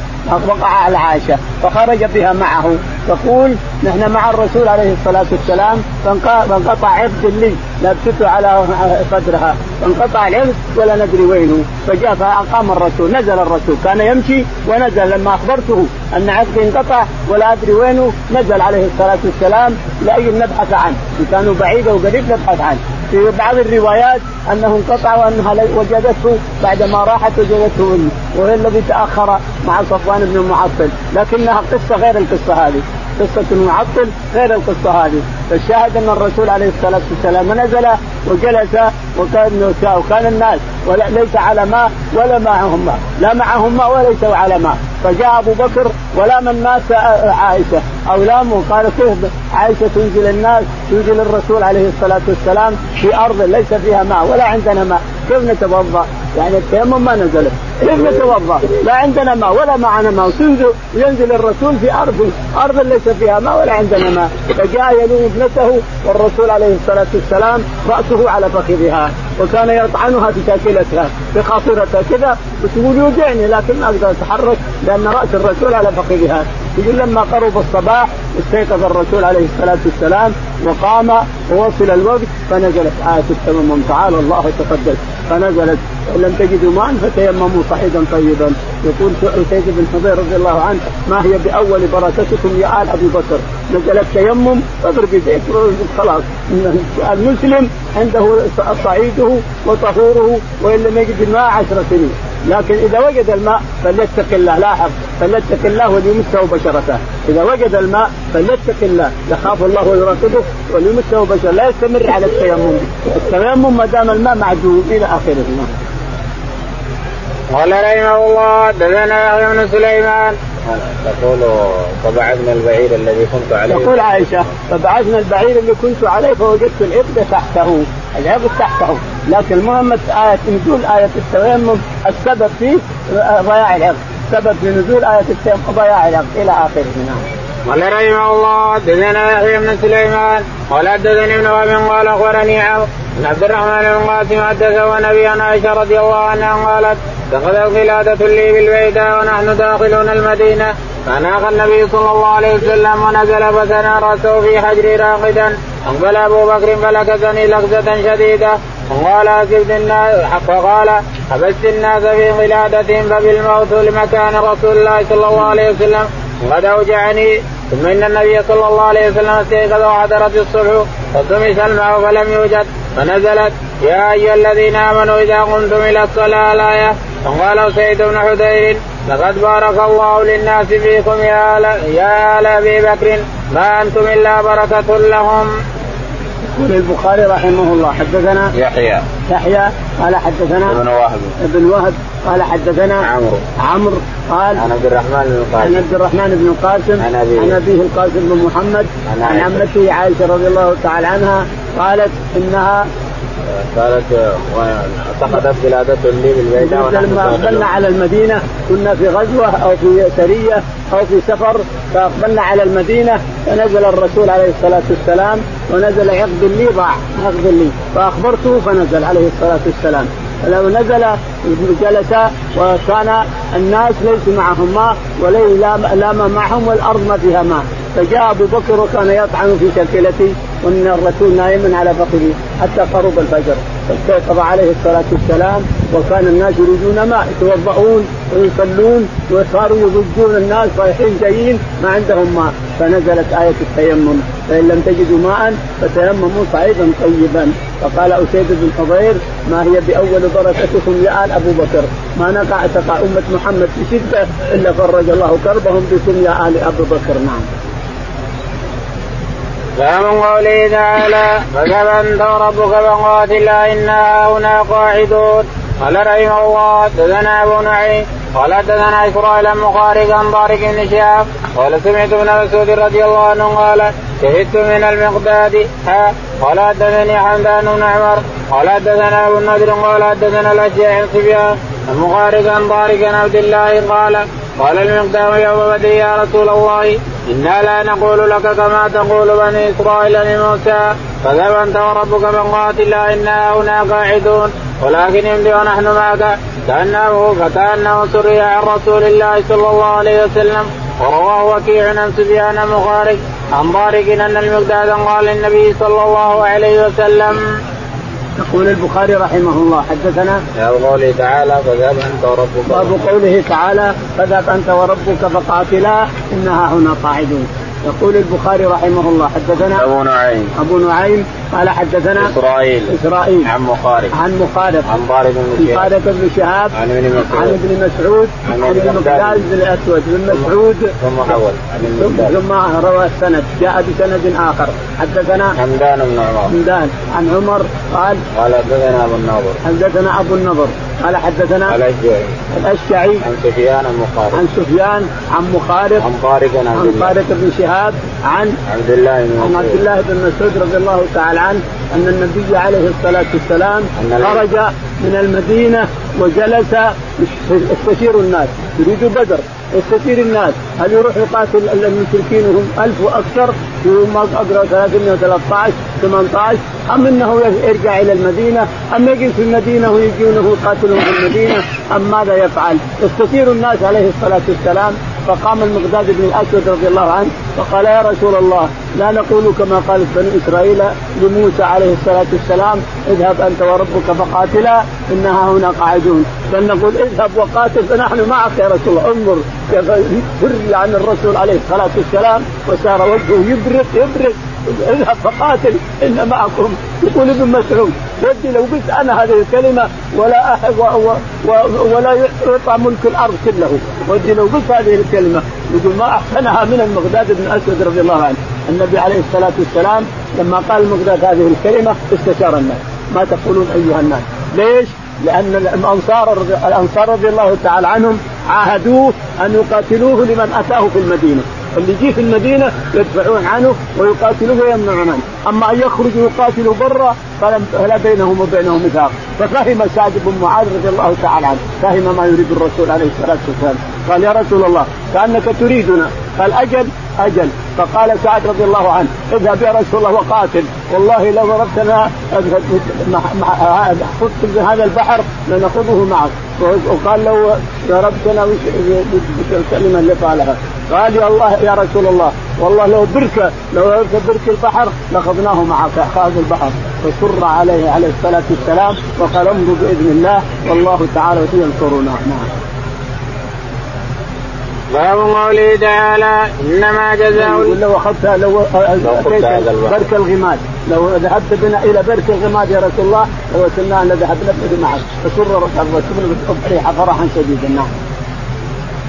وقع على عائشة فخرج بها معه. تقول نحن مع الرسول عليه الصلاة والسلام فانقطع عقد لي لبسته على صدرها فانقطع العقد ولا ندري وينه. فجاء فأقام الرسول نزل الرسول كان يمشي ونزل لما أخبرته أن عقدي انقطع ولا أدري وينه نزل عليه الصلاة والسلام لأجل نبحث عنه. إن كانوا بعيد أو قريب نبحث عنه. في بعض الروايات أنه انقطع وأنها وجدته بعدما راحت وجدته وهي الذي تأخر مع صفوان بن المعطل. لكنها قصة غير القصة هذه. قصة المعطل غير القصة هذه. فالشاهد أن الرسول عليه الصلاة والسلام نزل وجلس وكان وكان الناس. ليس على ماء ولا معهم ماء لا معهم ماء وليسوا على ماء فجاء أبو بكر ولام الناس عائشة. أو لاموا قال كيف عائشة تنزل الناس تنزل الرسول عليه الصلاة والسلام في أرض ليس فيها ماء ولا عندنا ماء. كيف نتوضأ؟ يعني التيمم ما نزلت كيف نتوضأ؟ لا عندنا ماء ولا معنا ماء. وتنزل وينزل الرسول في أرض أرض ليس فيها ماء ولا عندنا ماء. فجاء يلوم ابنته والرسول عليه الصلاة والسلام رأسه على فخذها. وكان يطعنها في شاكلتها بخاصرتها كذا وتقول يوجعني لكن ما أقدر أتحرك لأن رأس الرسول على فخذها يقول لما قرب الصباح استيقظ الرسول عليه الصلاة والسلام وقام ووصل الوقت فنزلت آية التمم تعالى الله تقدس فنزلت. لم تجدوا ماء فتيمموا صعيدا طيبا. يقول سيد بن حضير رضي الله عنه ما هي بأول بركتكم يا آل أبي بكر؟ نزل التيمم اضرب بيديك خلاص. المسلم عنده صعيده وطهوره وإن لم يجد الماء عشر سنين. لكن إذا وجد الماء فليتق الله. لاحظ. فليتق الله وليمسه بشرته. إذا وجد الماء فليتق الله. يخاف الله ويراقبه وليمسه بشرته. لا يستمر على التيمم. التيمم ما دام الماء معدوم إلى آخره. قال رحمه الله دثنا يحيى بن سليمان تقول فبعثنا البعير الذي كنت عليه. تقول عائشة فبعثنا البعير اللي كنت عليه فوجدت العقد تحته. العقد تحته. لكن المهم آية نزول آية التيمم السبب فيه ضياع العقد سبب في نزول آية التيمم ضياع العقد إلى آخره. نعم. قال رحمه الله حدثنا يحيى بن سليمان قال حدثني ابن وهب قال أخبرني عن عبد الرحمن بن قاسم حدثه نبي عن عائشة رضي الله عنها قالت دخلت قلاده لي بالبيداء ونحن داخلون المدينة. فناخ النبي صلى الله عليه وسلم ونزل فثنى رأسه في حجري راقدا. اقبل أبو بكر فلكزني لكزه شديدة. وقال اسبت الناس فقال حبست الناس في قلادتهم فبالموت لمكان رسول الله صلى الله عليه وسلم. قد أوجعني ثم إن النبي صلى الله عليه وسلم استيقظ وحضرت الصبح فطمس الماء فلم يوجد فنزلت يا أيها الذين آمنوا إذا قمتم إلى الصلاة الآية فقال سيد بن حذير لقد بارك الله للناس فيكم يا آل يا آل أبي بكر ما أنتم إلا بركة لهم. يقول البخاري رحمه الله حدثنا يحيى يحيى قال حدثنا ابن وهب ابن وهب قال حدثنا عمرو عمرو قال عن عبد الرحمن بن عن القاسم عبد الرحمن بن القاسم عن أبيه. عن أبيه القاسم بن محمد عن عن عائشة. عمته عائشة رضي الله تعالى عنها قالت إنها قالت اعتقدت قلادة لي بالبيداء ونحن لما اقبلنا. على المدينة كنا في غزوة أو في سرية أو في سفر فأقبلنا على المدينة فنزل الرسول عليه الصلاة والسلام ونزل عقد لي ضاع عقد لي فاخبرته فنزل عليه الصلاة والسلام. فلو نزل جلس وكان الناس ليس معهم ماء وليس لا ماء معهم والأرض ما فيها ماء. فجاء أبو بكر وكان يطعن في شكلتي وإن الرسول نائم على فخذه حتى قرب الفجر. فاستيقظ عليه الصلاة والسلام وكان الناس يريدون ماء يتوضؤون ويصلون وصاروا يضجون الناس رايحين جايين ما عندهم ماء. فنزلت آية التيمم. فإن لم تجدوا ماء فتيمموا صعيدا طيبا. فقال أسيد بن حضير ما هي بأول بركتكم يا آل أبو بكر؟ ما نقع تقع أمة محمد في شدة إلا فرج الله كربهم بكم يا آل أبو بكر. نعم. باب قوله تعالى فكم أنت وربك فقاتلا أنا هنا قاعدون. قال رحمه الله حدثنا أبو نعيم قال حدثنا إسرائيل بن مخارج عن طارق بن شهاب قال سمعت ابن مسعود رضي الله عنه قال شهدت من المقداد. ها قال حدثني حمدان بن عمر قال حدثنا أبو النضر قال حدثنا الاشياء سفيان عن مخارج عن طارق عن عبد الله قال قال المقدام يوم بدر يا رسول الله إنا لا نقول لك كما تقول بني إسرائيل لموسى فذهب انت وربك فقاتلا إنا هنا قاعدون ولكن يمضي ونحن معك كأنه فكانه سري عن رسول الله صلى الله عليه وسلم. ورواه وكيع عن سفيان مخارج عن طارق أن المقداد قال للنبي صلى الله عليه وسلم يقول البخاري رحمه الله حدثنا يا قوله تعالى فذهب أنت وربك باب قوله تعالى فذهب أنت وربك فقاتلا. انها هنا قاعدون. يقول البخاري رحمه الله حدثنا أبو نعيم. أبو نعيم قال حدثنا إسرائيل. إسرائيل. عن مخارج عن مخالف عن طارق بن شهاب. قال ابن شهاب. عن ابن مسعود. عن ابن مسعود. عن عن ابن مقداد. بن الأسود. بن مسعود. ثم حول. عن ثم روى السند. جاء بسند آخر. حدثنا حمدان بن عمر. حمدان. عن عمر قال قال حدثنا أبو الناظر حدثنا أبو النضر. قال حدثنا الأشجعي. الاشعري عن سفيان المخارج عن سفيان عن مخالف عن طارق عن عن طارق بن شهاب. عن عبد الله بن عن عبد مسعود الله بن مسعود رضي الله تعالى عنه أن النبي عليه الصلاة والسلام خرج من المدينة وجلس يستشير الناس. يريد بدر. يستشير الناس. هل يروح يقاتل المشركين وهم ألف وأكثر؟ وهم أقرأ 313 18 أم إنه يرجع إلى المدينة؟ أم يجلس في المدينة ويجونه يقاتلهم في المدينة؟ أم ماذا يفعل؟ يستشير الناس عليه الصلاة والسلام. فقام المقداد بن الأسود رضي الله عنه وقال يا رسول الله لا نقول كما قالت بني إسرائيل لموسى عليه الصلاة والسلام اذهب أنت وربك فقاتلا انها هنا قاعدون. بل نقول اذهب وقاتل فنحن معك يا رسول الله انظر كيف عن الرسول عليه الصلاة والسلام وصار وجهه يبرق يبرق. اذهب فقاتل إن معكم. يقول ابن مسعود ودي لو قلت أنا هذه الكلمة ولا أحد و و ولا يعطى ملك الأرض كله. ودي لو قلت هذه الكلمة يقول ما أحسنها من المقداد بن أسود رضي الله عنه. النبي عليه الصلاة والسلام لما قال المقداد هذه الكلمة استشار الناس. ما تقولون أيها الناس. ليش؟ لأن الأنصار الأنصار رضي الله تعالى عنهم عاهدوه أن يقاتلوه لمن أتاه في المدينة. اللي يجي في المدينة يدفعون عنه ويقاتلوه ويمنعون عنه، أما أن يخرجوا يقاتلوا برا فلا بينهم وبينهم ميثاق، ففهم سعد بن معاذ رضي الله تعالى عنه، فهم ما يريد الرسول عليه الصلاة والسلام، قال يا رسول الله كأنك تريدنا، قال أجل. أجل، فقال سعد رضي الله عنه اذهب يا رسول الله وقاتل، والله لو ضربتنا خذت هذا البحر لنخوضه معك، وقال لو ضربتنا بالكلمة اللي قالها، قال يا الله يا رسول الله والله لو بركه لو برك البحر لأخذناه معك أخذ البحر. فسر عليه عليه الصلاة والسلام وقال امضوا بإذن الله والله تعالى ينصرنا نعم. باب قوله تعالى إنما جزاء يقول لو اخذتها لو. برك الغماد. لو ذهبت بنا إلى برك الغماد يا رسول الله لوسلنا أن ذهبنا به معك. فسر الرسول فرحا فرحا شديدا. نعم.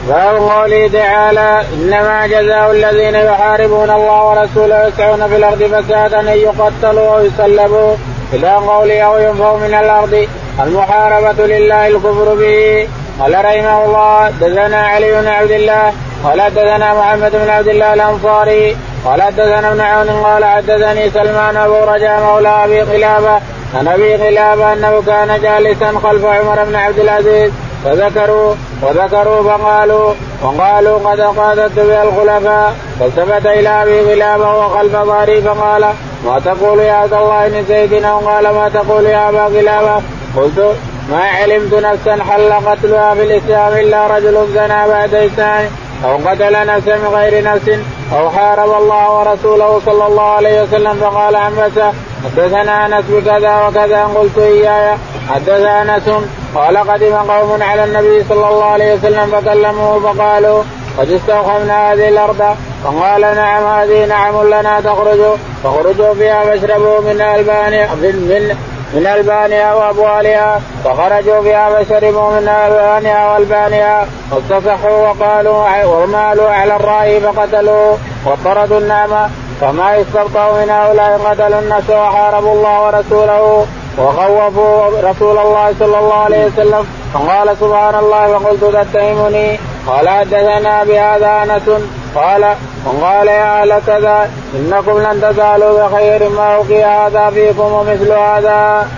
باب قوله تعالى إنما جزاء الذين يحاربون الله ورسوله ويسعون في الأرض فسادا أن يقتلوا أو يسلبوا. إلى قوله أو ينفوا من الأرض. المحاربة لله الكفر به. قال رحمه الله دثنا علي بن عبد الله قال حدثنا محمد بن عبد الله الأنصاري قال حدثنا ابن عون قال حدثني سلمان أبو رجاء مولى أبي قلابة عن أبي قلابة أنه كان جالسا خلف عمر بن عبد العزيز فذكروا وذكروا فقالوا وقالوا قد قادت بها الخلفاء فالتفت إلى أبي قلابة وخلف ظهري فقال ما تقول يا عبد الله بن سيدنا وقال ما تقول يا أبا قلابة؟ قلت ما علمت نفسا حل قتلها في الاسلام إلا رجل زنى بعد إسلام أو قتل نفسا من غير نفس أو حارب الله ورسوله صلى الله عليه وسلم فقال عمسه حدثنا أنس بكذا وكذا قلت إياي. حدث أنس قال قدم قوم على النبي صلى الله عليه وسلم فكلموه فقالوا قد استوخمنا هذه الأرض. فقال نعم هذه نعم لنا تخرج. فخرجوا فيها فاشربوا من البانها من من البانها وأبوالها فخرجوا بها فشربوا من البانها والبانها واصطفحوا وقالوا ومالوا على الرأي فقتلوه وطردوا النعمه فما استبطأوا من هؤلاء قتلوا النفس وحاربوا الله ورسوله وخوفوا رسول الله صلى الله عليه وسلم فقال سبحان الله وقلت تتهمني؟ قال حدثنا بهذا أنس قال وقال يا أهل كذا إنكم لن تزالوا بخير ما أوقي هذا فيكم ومثل هذا.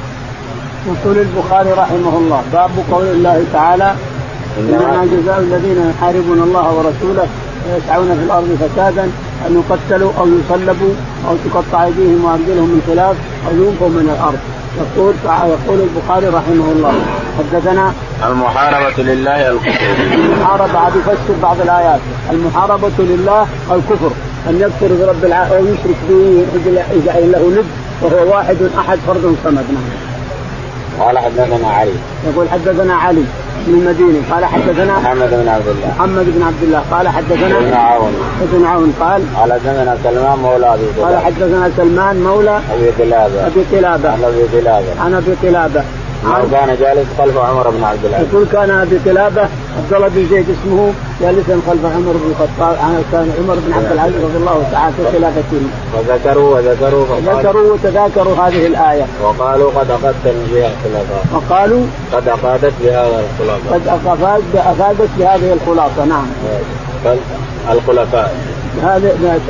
يقول البخاري رحمه الله باب قول الله تعالى إنما جزاء الذين يحاربون الله ورسوله ويسعون في الأرض فسادا أن يقتلوا أو يصلبوا أو تقطع أيديهم وأرجلهم من خلاف أو ينفوا من الأرض يقول يقول البخاري رحمه الله حدثنا المحاربة لله الكفر المحاربة عاد يفسر بعض الآيات. المحاربة لله الكفر أن يكفر برب العالمين أو يشرك به يجعل له ند وهو واحد أحد فرد صمد. نعم. قال حدثنا علي. يقول حدثنا علي. المديني قال حدثنا محمد بن عبد الله. محمد بن عبد الله. قال حدثنا ابن عون. ابن عون قال قال حدثنا سلمان مولى أبي قال حدثنا سلمان مولى أبي قلابة. أبي قلابة. عن أبي قلابة. عن أبي قلابة. كان جالس خلف عمر بن عبد العزيز. يقول كان أبي قلابه عبد الله بن زيد اسمه جالسا خلف عمر بن الخطاب كان عمر بن عبد العزيز رضي الله تعالى في خلافته. وذكروا وذكروا ذكروا وتذاكروا هذه الآية. وقالوا قد اخذت بها الخلفاء وقالوا قد أفادت بهذا الخلفاء قد افادت أفادت بهذه الخلاصه نعم. الخلفاء. هذه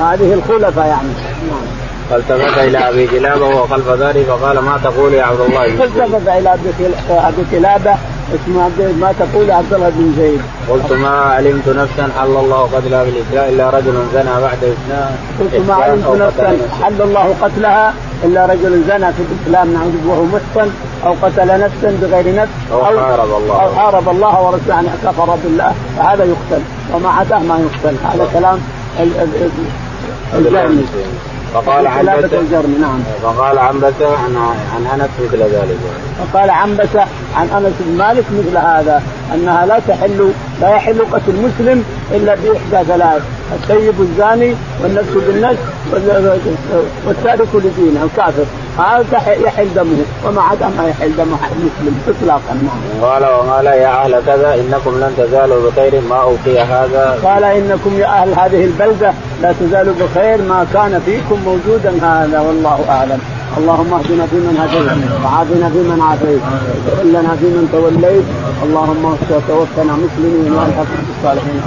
هذه الخلفاء يعني. نعم. فالتفت إلى أبي كلابة وهو خلف ذلك فقال ما تقول يا عبد الله فالتفت إلى أبي كلابة. اسمه عبد ما تقول عبد الله بن زيد. قلت ما علمت نفسا حل الله قتلها بالاسلام إلا رجل زنى بعد اسلام قلت ما علمت نفسا حل الله قتلها إلا رجل زنى في الإسلام نعوذ وهو محصن أو قتل نفسا بغير نفس أو, أو حارب الله. أو حارب الله ورسوله يعني كفر بالله. فهذا يقتل. وما عداه ما يقتل. هذا كلام الجهمي. فقال عنبسة الجرمي نعم. فقال عنبسة عن عن أنس مثل ذلك. فقال عنبسة عن أنس بن مالك مثل هذا أنها لا تحل لا يحل قتل مسلم إلا بإحدى ثلاث السيب الزاني والنفس بالنفس والتارك لدينه الكافر. هذا يحل دمه وما عدا ما يحل دم مسلم اطلاقا. قال وقال يا أهل كذا إنكم لن تزالوا بخير ما أوتي هذا. قال إنكم يا أهل هذه البلدة لا تزالوا بخير ما كان فيكم موجودا هذا والله أعلم. اللهم اهدنا فيمن هديت وعافنا فيمن عافيت وتولنا فيمن توليت. اللهم توفنا مسلمين والحق بالصالحين